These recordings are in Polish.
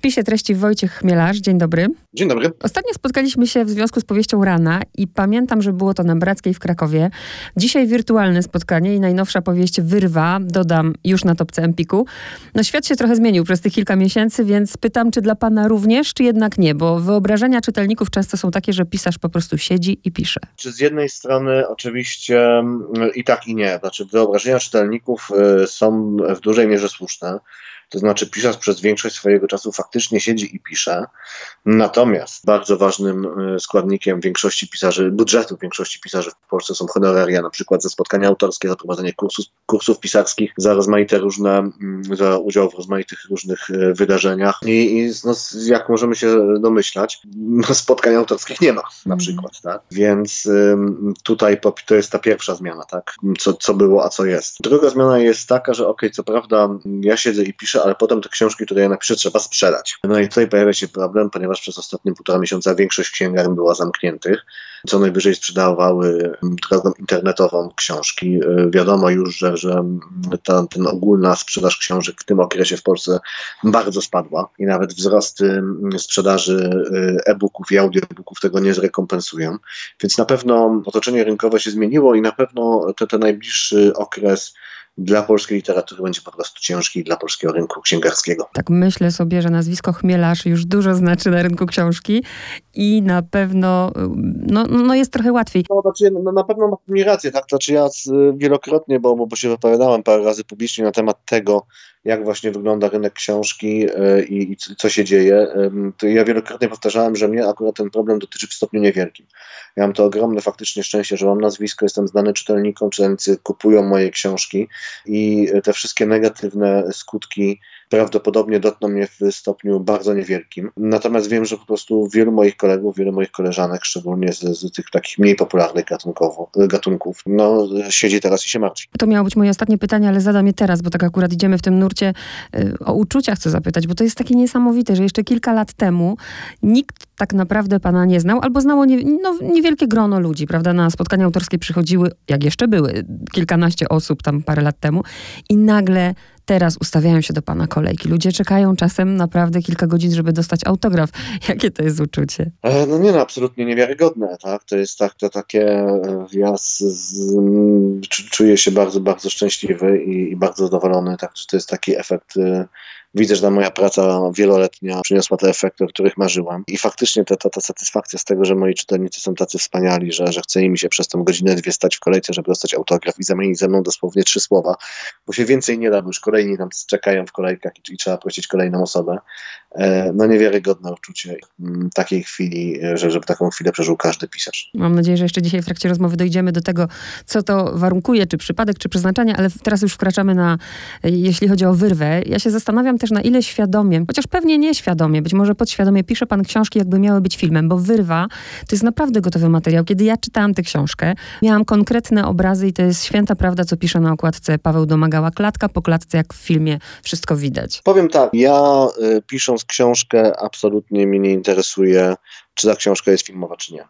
spisie treści Wojciech Chmielarz. Dzień dobry. Dzień dobry. Ostatnio spotkaliśmy się w związku z powieścią Rana i pamiętam, że było to na Brackiej w Krakowie. Dzisiaj wirtualne spotkanie i najnowsza powieść Wyrwa, dodam już na topce Empiku. No świat się trochę zmienił przez tych kilka miesięcy, więc pytam, czy dla pana również, czy jednak nie? Bo wyobrażenia czytelników często są takie, że pisarz po prostu siedzi i pisze. Czy z jednej strony oczywiście mm, i tak i nie. Znaczy wyobrażenia czytelników y, są w dużej mierze słuszne. To znaczy pisarz przez większość swojego czasu faktycznie siedzi i pisze. Natomiast bardzo ważnym e, składnikiem większości pisarzy, budżetu większości pisarzy w Polsce są honoraria, na przykład za spotkania autorskie, za prowadzenie kursów, kursów pisarskich, za rozmaite różne, mm, za udział w rozmaitych różnych e, wydarzeniach. I, i no, jak możemy się domyślać, no, spotkań autorskich nie ma na mhm. przykład, tak? Więc ym, tutaj to jest ta pierwsza zmiana, tak? Co, co było, a co jest. Druga zmiana jest taka, że okej, okay, co prawda ja siedzę i piszę, ale potem te książki, które ja napiszę, trzeba sprzedać. No i tutaj pojawia się problem, ponieważ przez ostatnie półtora miesiąca większość księgarni była zamkniętych. Co najwyżej sprzedawały drogą internetową książki. Wiadomo już, że, że ta ten ogólna sprzedaż książek w tym okresie w Polsce bardzo spadła i nawet wzrosty sprzedaży e-booków i audiobooków tego nie zrekompensują. Więc na pewno otoczenie rynkowe się zmieniło i na pewno ten najbliższy okres dla polskiej literatury będzie po prostu ciężki dla polskiego rynku księgarskiego. Tak myślę sobie, że nazwisko Chmielarz już dużo znaczy na rynku książki i na pewno no, no jest trochę łatwiej. No, znaczy, no, na pewno ma mi rację, tak? Znaczy ja wielokrotnie, bo, bo się wypowiadałem parę razy publicznie na temat tego, jak właśnie wygląda rynek książki e, i, i co się dzieje, ja wielokrotnie powtarzałem, że mnie akurat ten problem dotyczy w stopniu niewielkim. Ja mam to ogromne faktycznie szczęście, że mam nazwisko, jestem znany czytelnikom, czytelnicy kupują moje książki i te wszystkie negatywne skutki prawdopodobnie dotkną mnie w stopniu bardzo niewielkim. Natomiast wiem, że po prostu wielu moich kolegów, wielu moich koleżanek, szczególnie z, z tych takich mniej popularnych gatunków, no, siedzi teraz i się martwi. To miało być moje ostatnie pytanie, ale zadam je teraz, bo tak akurat idziemy w tym nurcie. Y, o uczucia chcę zapytać, bo to jest takie niesamowite, że jeszcze kilka lat temu nikt tak naprawdę pana nie znał, albo znało nie, no, niewielkie grono ludzi, prawda? Na spotkania autorskie przychodziły, jak jeszcze były, kilkanaście osób tam parę lat temu i nagle teraz ustawiają się do pana kolejki. Ludzie czekają czasem naprawdę kilka godzin, żeby dostać autograf. Jakie to jest uczucie? E, no nie no, absolutnie niewiarygodne, tak? To jest tak, to takie, e, ja z, z, czuję się bardzo, bardzo szczęśliwy i, i bardzo zadowolony, tak? To jest taki efekt e, widzę, że ta moja praca wieloletnia przyniosła te efekty, o których marzyłam. I faktycznie ta, ta, ta satysfakcja z tego, że moi czytelnicy są tacy wspaniali, że, że chce mi się przez tą godzinę, dwie stać w kolejce, żeby dostać autograf i zamienić ze mną dosłownie trzy słowa, bo się więcej nie da, bo już kolejni tam czekają w kolejkach i, i trzeba prosić kolejną osobę. E, no niewiarygodne uczucie mm, takiej chwili, że, żeby taką chwilę przeżył każdy pisarz. Mam nadzieję, że jeszcze dzisiaj w trakcie rozmowy dojdziemy do tego, co to warunkuje, czy przypadek, czy przeznaczenie, ale teraz już wkraczamy na, jeśli chodzi o wyrwę. Ja się zastanawiam też na ile świadomie, chociaż pewnie nieświadomie, być może podświadomie pisze pan książki, jakby miały być filmem, bo wyrwa to jest naprawdę gotowy materiał. Kiedy ja czytałam tę książkę, miałam konkretne obrazy i to jest święta prawda, co pisze na okładce Paweł Domagała. Klatka po klatce, jak w filmie, wszystko widać. Powiem tak, ja y, pisząc książkę absolutnie mnie nie interesuje, czy ta książka jest filmowa, czy nie.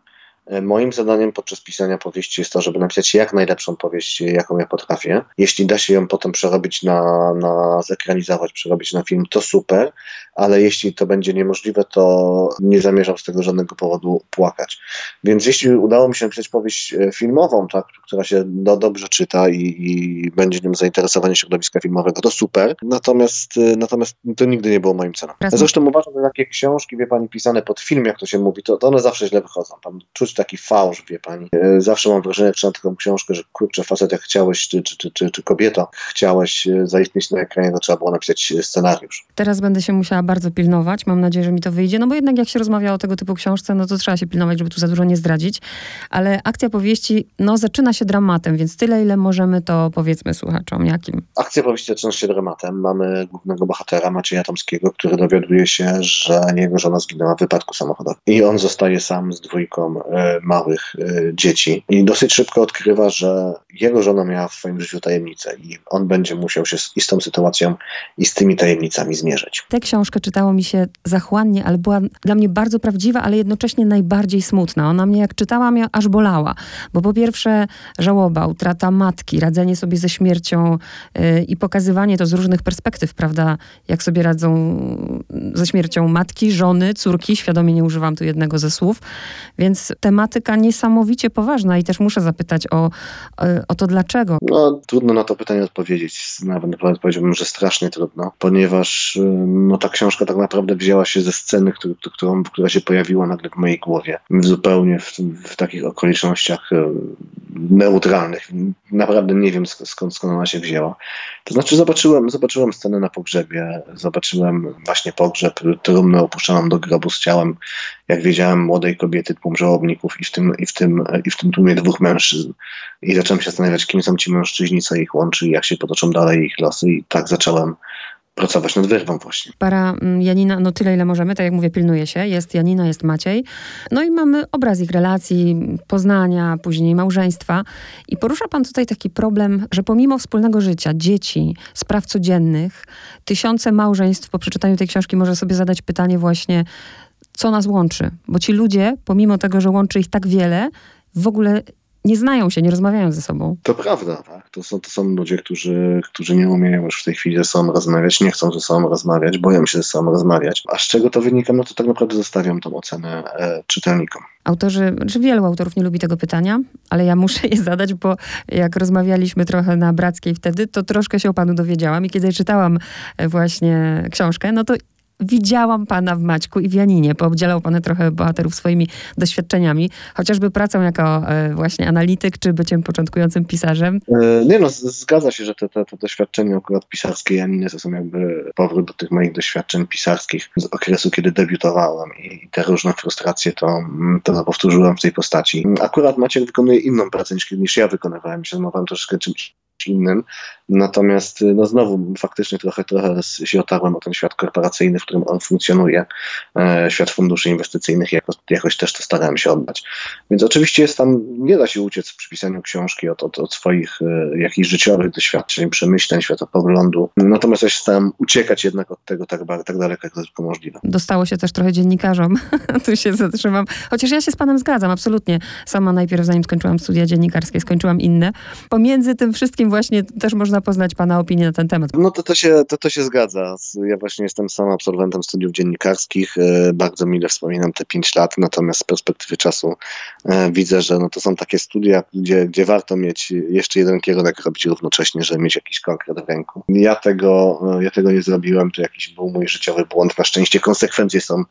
E, moim zadaniem podczas pisania powieści jest to, żeby napisać jak najlepszą powieść, jaką ja potrafię. Jeśli da się ją potem przerobić na, na zekranizować, przerobić na film, to super, ale jeśli to będzie niemożliwe, to nie zamierzam z tego żadnego powodu płakać. Więc jeśli udało mi się napisać powieść e, filmową, tak, która się do, dobrze czyta i, i będzie nią zainteresowanie środowiska filmowego, to super. Natomiast, e, natomiast to nigdy nie było moim celem. Zresztą uważam, że takie książki, wie pani, pisane pod film, jak to się mówi, to, to one zawsze źle wychodzą. Tam czuć taki fałsz, wie pani. E, zawsze mam wrażenie, czytam taką książkę, że kurczę, facet jak chciałeś, czy, czy, czy, czy, czy kobieto, chciałeś e, zaistnieć na ekranie, to trzeba było napisać e, scenariusz. Teraz będę się musiała bardzo pilnować, mam nadzieję, że mi to wyjdzie, no bo jednak jak się rozmawia o tego typu książce, no to trzeba się pilnować, żeby tu za dużo nie zdradzić, ale akcja powieści, no zaczyna się dramatem, więc tyle, ile możemy, to powiedzmy słuchaczom, jakim? Akcja powieści zaczyna się dramatem. Mamy głównego bohatera Macieja Tomskiego, który dowiaduje się, że jego żona zginęła w wypadku samochodowym i on zostaje sam z dwójką małych dzieci i dosyć szybko odkrywa, że jego żona miała w swoim życiu tajemnicę i on będzie musiał się z, i z tą sytuacją i z tymi tajemnicami zmierzyć. Tę książkę czytało mi się zachłannie, ale była dla mnie bardzo prawdziwa, ale jednocześnie najbardziej smutna. Ona mnie jak czytałam, aż bolała, bo po pierwsze żałoba, utrata matki, radzenie sobie ze śmiercią yy, i pokazywanie to z różnych perspektyw, prawda, jak sobie radzą ze śmiercią matki, żony, córki, świadomie nie używam tu jednego ze słów, więc tematyka niesamowicie poważna i też muszę zapytać o, o to dlaczego. No, trudno na to pytanie odpowiedzieć, nawet powiedziałbym, że strasznie trudno, ponieważ no, ta książka tak naprawdę wzięła się ze sceny, który, którą, która się pojawiła nagle w mojej głowie, zupełnie w, w takich okolicznościach neutralnych. Naprawdę nie wiem skąd, skąd ona się wzięła. To znaczy zobaczyłem, zobaczyłem scenę na pogrzebie, zobaczyłem właśnie pogrzeb, trumnę opuszczoną do grobu z ciałem, jak wiedziałem, młodej kobiety, tłum żałobników i w tym, i w tym, i w tym tłumie dwóch mężczyzn. I zacząłem się zastanawiać, kim są ci mężczyźni, co ich łączy i jak się potoczą dalej ich losy i tak zacząłem pracować nad wyrwą właśnie. Para mm, Janina, no tyle ile możemy, tak jak mówię, pilnuje się. Jest Janina, jest Maciej. No i mamy obraz ich relacji, poznania, później małżeństwa. I porusza pan tutaj taki problem, że pomimo wspólnego życia, dzieci, spraw codziennych, tysiące małżeństw po przeczytaniu tej książki może sobie zadać pytanie właśnie, co nas łączy. Bo ci ludzie, pomimo tego, że łączy ich tak wiele, w ogóle nie znają się, nie rozmawiają ze sobą. To prawda, tak. To są, to są ludzie, którzy, którzy nie umieją już w tej chwili ze sobą rozmawiać, nie chcą ze sobą rozmawiać, boją się ze sobą rozmawiać. A z czego to wynika, no to tak naprawdę zostawiam tą ocenę e, czytelnikom. Autorzy, czy wielu autorów nie lubi tego pytania, ale ja muszę je zadać, bo jak rozmawialiśmy trochę na Brackiej wtedy, to troszkę się o panu dowiedziałam i kiedy czytałam e, właśnie książkę, no to widziałam pana w Maćku i w Janinie. Poobdzielał pan trochę bohaterów swoimi doświadczeniami, chociażby pracą jako e, właśnie analityk, czy byciem początkującym pisarzem. E, nie no, zgadza się, że te, te, te doświadczenia akurat pisarskie Janiny to są jakby powrót do tych moich doświadczeń pisarskich z okresu, kiedy debiutowałem i te różne frustracje to, mm, to powtórzyłem w tej postaci. Akurat Maciek wykonuje inną pracę niż, niż ja wykonywałem. Się zajmowałem troszeczkę czymś innym. Natomiast no znowu faktycznie trochę, trochę się otarłem o ten świat korporacyjny, w którym on funkcjonuje, e, świat funduszy inwestycyjnych, jako, jakoś też to starałem się oddać. Więc oczywiście jest tam, nie da się uciec przy pisaniu książki od, od, od swoich e, jakichś życiowych doświadczeń, przemyśleń, światopoglądu. Natomiast ja się starałem uciekać jednak od tego tak, tak daleko, jak to tylko możliwe. Dostało się też trochę dziennikarzom, tu się zatrzymam. Chociaż ja się z panem zgadzam, absolutnie. Sama najpierw, zanim skończyłam studia dziennikarskie, skończyłam inne. Pomiędzy tym wszystkim właśnie też można poznać Pana opinię na ten temat. No to to się, to, to się zgadza. Ja właśnie jestem sam absolwentem studiów dziennikarskich. E, bardzo mile wspominam te pięć lat, natomiast z perspektywy czasu e, widzę, że no to są takie studia, gdzie, gdzie warto mieć jeszcze jeden kierunek robić równocześnie, żeby mieć jakiś konkret w ręku. Ja tego, e, ja tego nie zrobiłem, to jakiś był mój życiowy błąd. Na szczęście konsekwencje są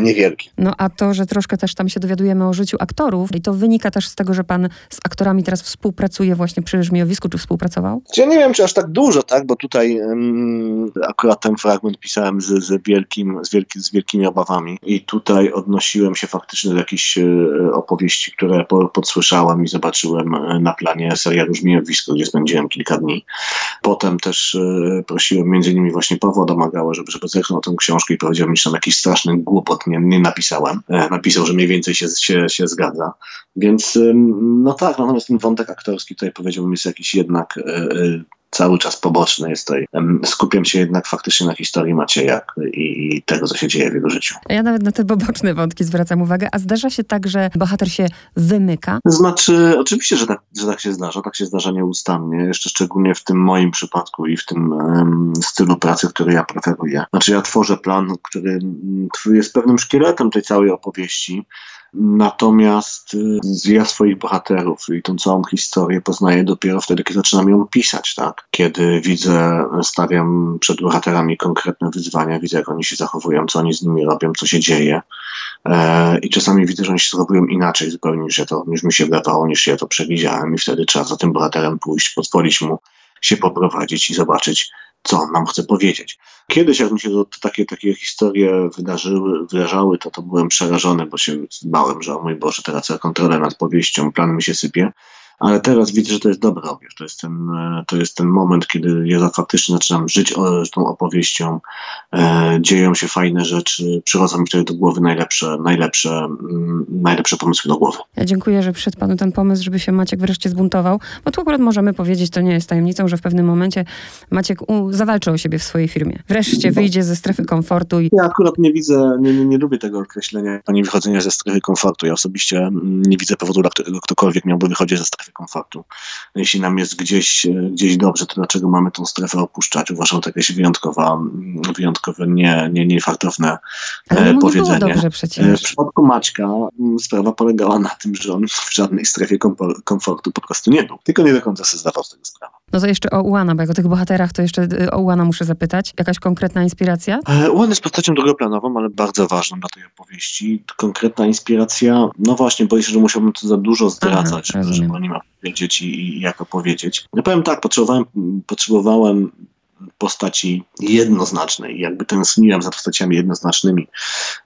niewielkie. No a to, że troszkę też tam się dowiadujemy o życiu aktorów i to wynika też z tego, że Pan z aktorami teraz współpracuje właśnie przy Żmijowisku, czy współpracuje współpracował? Ja nie wiem, czy aż tak dużo, tak, bo tutaj um, akurat ten fragment pisałem z, z, wielkim, z, wielki, z wielkimi obawami i tutaj odnosiłem się faktycznie do jakichś e, opowieści, które po, podsłyszałem i zobaczyłem e, na planie serialu Żmijowisko, gdzie spędziłem kilka dni. Potem też e, prosiłem między innymi właśnie Pawła Domagała, żeby, żeby zerknął tę książkę i powiedział mi, że tam jakiś straszny głupot nie, nie napisałem. Napisał, że mniej więcej się, się, się zgadza. Więc no tak, natomiast ten wątek aktorski tutaj powiedziałbym jest jakiś jednak jednak e, cały czas poboczny jest tutaj. Skupiam się jednak faktycznie na historii Macieja i tego, co się dzieje w jego życiu. Ja nawet na te poboczne wątki zwracam uwagę. A zdarza się tak, że bohater się wymyka? Znaczy, oczywiście, że tak, że tak się zdarza. Tak się zdarza nieustannie. Jeszcze szczególnie w tym moim przypadku i w tym um, stylu pracy, który ja preferuję. Znaczy, ja tworzę plan, który, który jest pewnym szkieletem tej całej opowieści Natomiast y, ja swoich bohaterów i tą całą historię poznaję dopiero wtedy, kiedy zaczynam ją pisać, tak? Kiedy widzę, stawiam przed bohaterami konkretne wyzwania, widzę, jak oni się zachowują, co oni z nimi robią, co się dzieje. E, I czasami widzę, że oni się zachowują inaczej zupełnie niż, ja to, niż mi się wydawało, niż ja to przewidziałem, i wtedy trzeba za tym bohaterem pójść, pozwolić mu się poprowadzić i zobaczyć, co on nam chce powiedzieć. Kiedyś, jak mi się to, takie, takie historie wydarzyły, wydarzały, to, to byłem przerażony, bo się bałem, że o mój Boże, teraz ja kontrolę nad powieścią, plan mi się sypie. Ale teraz widzę, że to jest dobry objaw. To jest ten, e, to jest ten moment, kiedy ja faktycznie zaczynam żyć tą opowieścią, e, dzieją się fajne rzeczy, przychodzą mi wtedy do głowy najlepsze, najlepsze, mm, najlepsze pomysły do głowy. Ja dziękuję, że przyszedł panu ten pomysł, żeby się Maciek wreszcie zbuntował, bo tu akurat możemy powiedzieć, to nie jest tajemnicą, że w pewnym momencie Maciek u, zawalczy o siebie w swojej firmie. Wreszcie wyjdzie ze strefy komfortu. I... Ja akurat nie widzę, nie, nie, nie lubię tego określenia, ani wychodzenia ze strefy komfortu. Ja osobiście mm, nie widzę powodu, dla którego ktokolwiek miałby wychodzić ze strefy komfortu. Jeśli nam jest gdzieś, e, gdzieś dobrze, to dlaczego mamy tą strefę opuszczać? Uważam to jakieś wyjątkowa, wyjątkowe, nie, nie, niefartowne Ale mu powiedzenie. Nie było dobrze przecież. E, w przypadku Maćka sprawa polegała na tym, że on w żadnej strefie komfortu po prostu nie był. Tylko nie do końca sobie zdawał z tego sprawę. No to jeszcze o Ułana, bo jak o tych bohaterach, to jeszcze y, o Ułana muszę zapytać. Jakaś konkretna inspiracja? E, Ułan jest postacią drugoplanową, ale bardzo ważną dla tej opowieści. Konkretna inspiracja, no właśnie, boję się, że musiałbym to za dużo zdradzać, Aha, żeby o nim opowiedzieć i, i jak opowiedzieć. Ja powiem tak, potrzebowałem, potrzebowałem postaci jednoznacznej. Jakby tęskniłem za postaciami jednoznacznymi,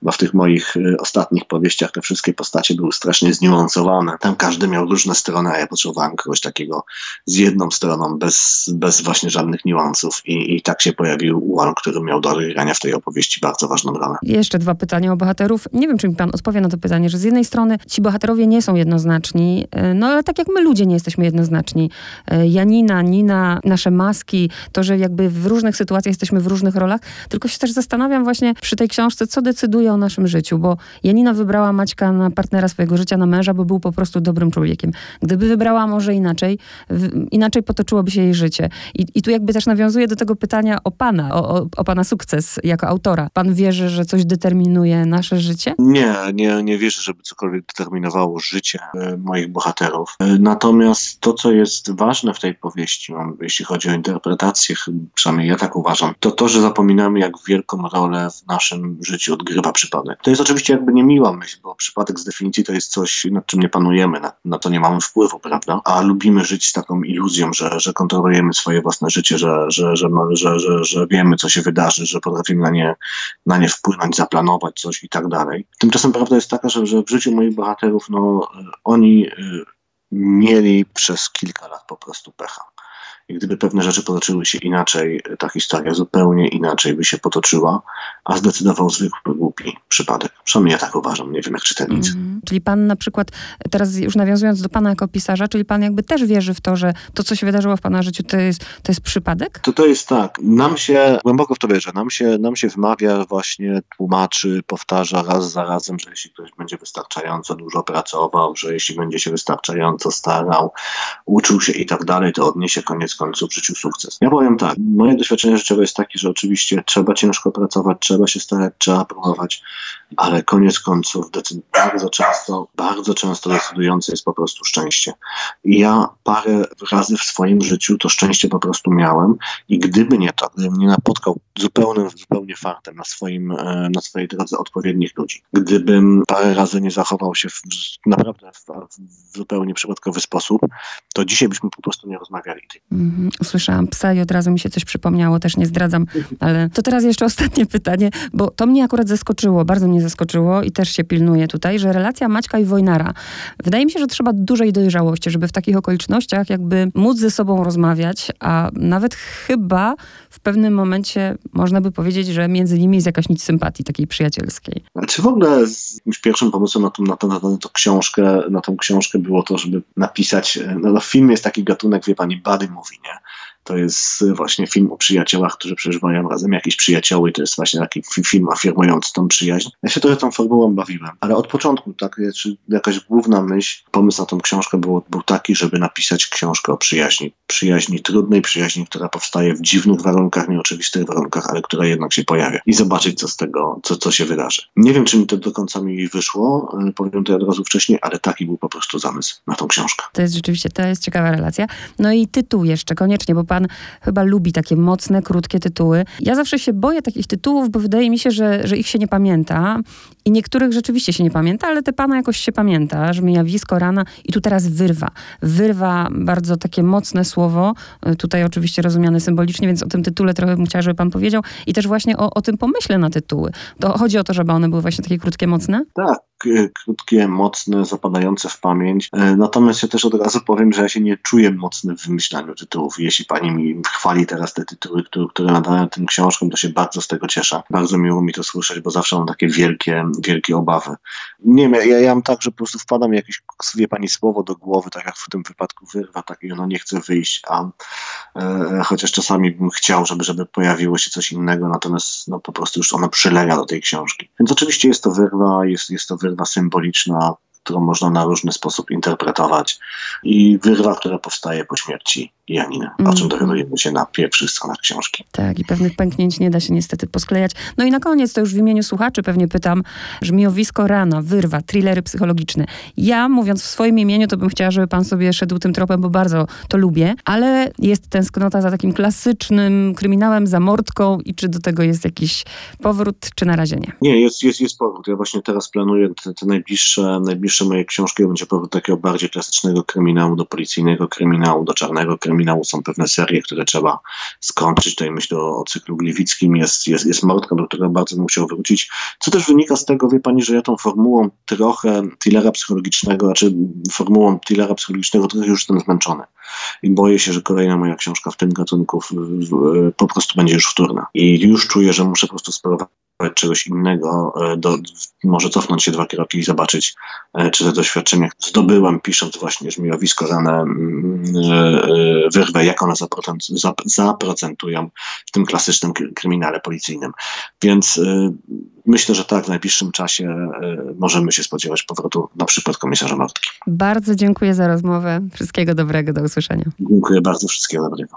bo w tych moich y, ostatnich powieściach te wszystkie postacie były strasznie zniuansowane. Tam każdy miał różne strony, a ja potrzebowałem kogoś takiego z jedną stroną, bez, bez właśnie żadnych niuansów. I, I tak się pojawił Ułan, który miał do odegrania w tej opowieści bardzo ważną rolę. Jeszcze dwa pytania o bohaterów. Nie wiem, czy mi pan odpowie na to pytanie, że z jednej strony ci bohaterowie nie są jednoznaczni, y, no ale tak jak my ludzie nie jesteśmy jednoznaczni. Y, Janina, Nina, nasze maski, to, że jakby w różnych sytuacjach jesteśmy w różnych rolach, tylko się też zastanawiam właśnie przy tej książce, co decyduje o naszym życiu, bo Janina wybrała Maćka na partnera swojego życia, na męża, bo był po prostu dobrym człowiekiem. Gdyby wybrała może inaczej, inaczej potoczyłoby się jej życie. I, i tu jakby też nawiązuje do tego pytania o pana, o, o, o pana sukces jako autora. Pan wierzy, że coś determinuje nasze życie? Nie, nie, nie wierzę, żeby cokolwiek determinowało życie e, moich bohaterów. E, natomiast to, co jest ważne w tej powieści, jeśli chodzi o interpretację, przynajmniej ja tak uważam, to to, że zapominamy, jak wielką rolę w naszym życiu odgrywa przypadek. To jest oczywiście jakby niemiła myśl, bo przypadek z definicji to jest coś, nad czym nie panujemy, na, na to nie mamy wpływu, prawda? A lubimy żyć z taką iluzją, że, że kontrolujemy swoje własne życie, że, że, że, że, że, że wiemy, co się wydarzy, że potrafimy na nie, na nie wpłynąć, zaplanować coś i tak dalej. Tymczasem prawda jest taka, że, że w życiu moich bohaterów, no, oni y, mieli przez kilka lat po prostu pecha. I gdyby pewne rzeczy potoczyły się inaczej, ta historia zupełnie inaczej by się potoczyła, a zdecydował zwykły, głupi przypadek. Przynajmniej ja tak uważam, nie wiem jak czytelnicy. Mm. Czyli pan na przykład, teraz już nawiązując do pana jako pisarza, czyli pan jakby też wierzy w to, że to, co się wydarzyło w pana życiu, to jest, to jest przypadek? To, to jest tak. Nam się, głęboko w to wierzę, nam się, nam się wmawia, właśnie tłumaczy, powtarza raz za razem, że jeśli ktoś będzie wystarczająco dużo pracował, że jeśli będzie się wystarczająco starał, uczył się i tak dalej, to odniesie koniec końców w życiu sukces. Ja powiem tak, moje doświadczenie życiowe jest takie, że oczywiście trzeba ciężko pracować, trzeba się starać, trzeba próbować, ale koniec końców bardzo często, bardzo często decydujące jest po prostu szczęście. I ja parę razy w swoim życiu to szczęście po prostu miałem i gdyby nie to, gdybym nie napotkał zupełnym, zupełnie fartem na, swoim, e, na swojej drodze odpowiednich ludzi, gdybym parę razy nie zachował się w, naprawdę w, w zupełnie przypadkowy sposób, to dzisiaj byśmy po prostu nie rozmawiali. Mm, usłyszałam psa i od razu mi się coś przypomniało, też nie zdradzam, ale to teraz jeszcze ostatnie pytanie, bo to mnie akurat zaskoczyło, bardzo mnie zaskoczyło i też się pilnuje tutaj, że relacja Maćka i Wojnara, wydaje mi się, że trzeba dużej dojrzałości, żeby w takich okolicznościach jakby móc ze sobba rozmawiać, a nawet chyba w pewnym momencie można by powiedzieć, że między nimi jest jakaś nic sympatii takiej przyjacielskiej. Znaczy w ogóle z pierwszym pomysłem na tą, na, na, książkę, na tą książkę było to, żeby napisać, no, no film jest taki gatunek, wie pani, buddy movie, nie? To jest właśnie film o przyjaciołach, którzy przeżywają razem jakieś przyjacioły. To jest właśnie taki film afirmujący tą przyjaźń. Ja się trochę tą formułą bawiłem, ale od początku tak, jakaś główna myśl, pomysł na tą książkę był, był taki, żeby napisać książkę o przyjaźni. Przyjaźni trudnej, przyjaźni, która powstaje w dziwnych warunkach, nieoczywistych warunkach, ale która jednak się pojawia. I zobaczyć, co z tego, co, co się wydarzy. Nie wiem, czy mi to do końca mi wyszło, e, powiem to od razu wcześniej, ale taki był po prostu zamysł na tą książkę. To jest rzeczywiście, to jest ciekawa relacja. No i tytuł jeszcze koniecznie, bo pan chyba lubi takie mocne, krótkie tytuły. Ja zawsze się boję takich tytułów, bo wydaje mi się, że, że ich się nie pamięta i niektórych rzeczywiście się nie pamięta, ale te pana jakoś się pamięta, że Żmijawisko, Rana i tu teraz wyrwa. Wyrwa, bardzo takie mocne słowo, tutaj oczywiście rozumiane symbolicznie, więc o tym tytule trochę bym chciała, żeby pan powiedział i też właśnie o, o tym pomyśle na tytuły. To chodzi o to, żeby one były właśnie takie krótkie, mocne? Tak, krótkie, mocne, zapadające w pamięć. E, natomiast ja też od razu powiem, że ja się nie czuję mocny w wymyślaniu tytułów. Jeśli pani mi chwali teraz te tytuły, które, które nadałem tym książkom, to się bardzo z tego cieszę. Bardzo miło mi to słyszeć, bo zawsze mam takie wielkie, wielkie obawy. Nie wiem, ja, ja mam tak, że po prostu wpada mi jakieś, wie pani, słowo do głowy, tak jak w tym wypadku wyrwa, tak i ono nie chce wyjść, a e, chociaż czasami bym chciał, żeby, żeby pojawiło się coś innego, natomiast no, po prostu już ono przylega do tej książki. Więc oczywiście jest to wyrwa, jest, jest to wyrwa symboliczna, którą można na różny sposób interpretować i wyrwa, która powstaje po śmierci Janiny, o czym mhm. dowiadujemy się na pierwszych stronach książki. Tak, i pewnych pęknięć nie da się niestety posklejać. No i na koniec, to już w imieniu słuchaczy pewnie pytam, brzmiowisko Rana, Wyrwa, thrillery psychologiczne. Ja, mówiąc w swoim imieniu, to bym chciała, żeby pan sobie szedł tym tropem, bo bardzo to lubię, ale jest tęsknota za takim klasycznym kryminałem, za mordką i czy do tego jest jakiś powrót, czy na razie nie? Nie, jest, jest, jest powrót. Ja właśnie teraz planuję te, te najbliższe, najbliższe moje książki, będzie powrót takiego bardziej klasycznego kryminału do policyjnego kryminału, do czarnego kryminału, kryminału są pewne serie, które trzeba skończyć. Tutaj myślę o, o cyklu gliwickim, jest, jest, jest Mordka, do którego bardzo bym chciał wrócić. Co też wynika z tego, wie pani, że ja tą formułą trochę thrillera psychologicznego, znaczy formułą thrillera psychologicznego trochę już jestem zmęczony. I boję się, że kolejna moja książka w tym gatunku w, w, po prostu będzie już wtórna. I już czuję, że muszę po prostu spróbować czegoś innego, e, do, może cofnąć się dwa kroki i zobaczyć, e, czy te doświadczenia zdobyłem, pisząc właśnie żmijowisko rane mm, e, wyrwę, jak one zaprocentują w tym klasycznym kryminale policyjnym. Więc myślę, że tak, w najbliższym czasie możemy się spodziewać powrotu na przykład komisarza Martki. Bardzo dziękuję za rozmowę. Wszystkiego dobrego, do usłyszenia. Dziękuję bardzo, wszystkiego dobrego.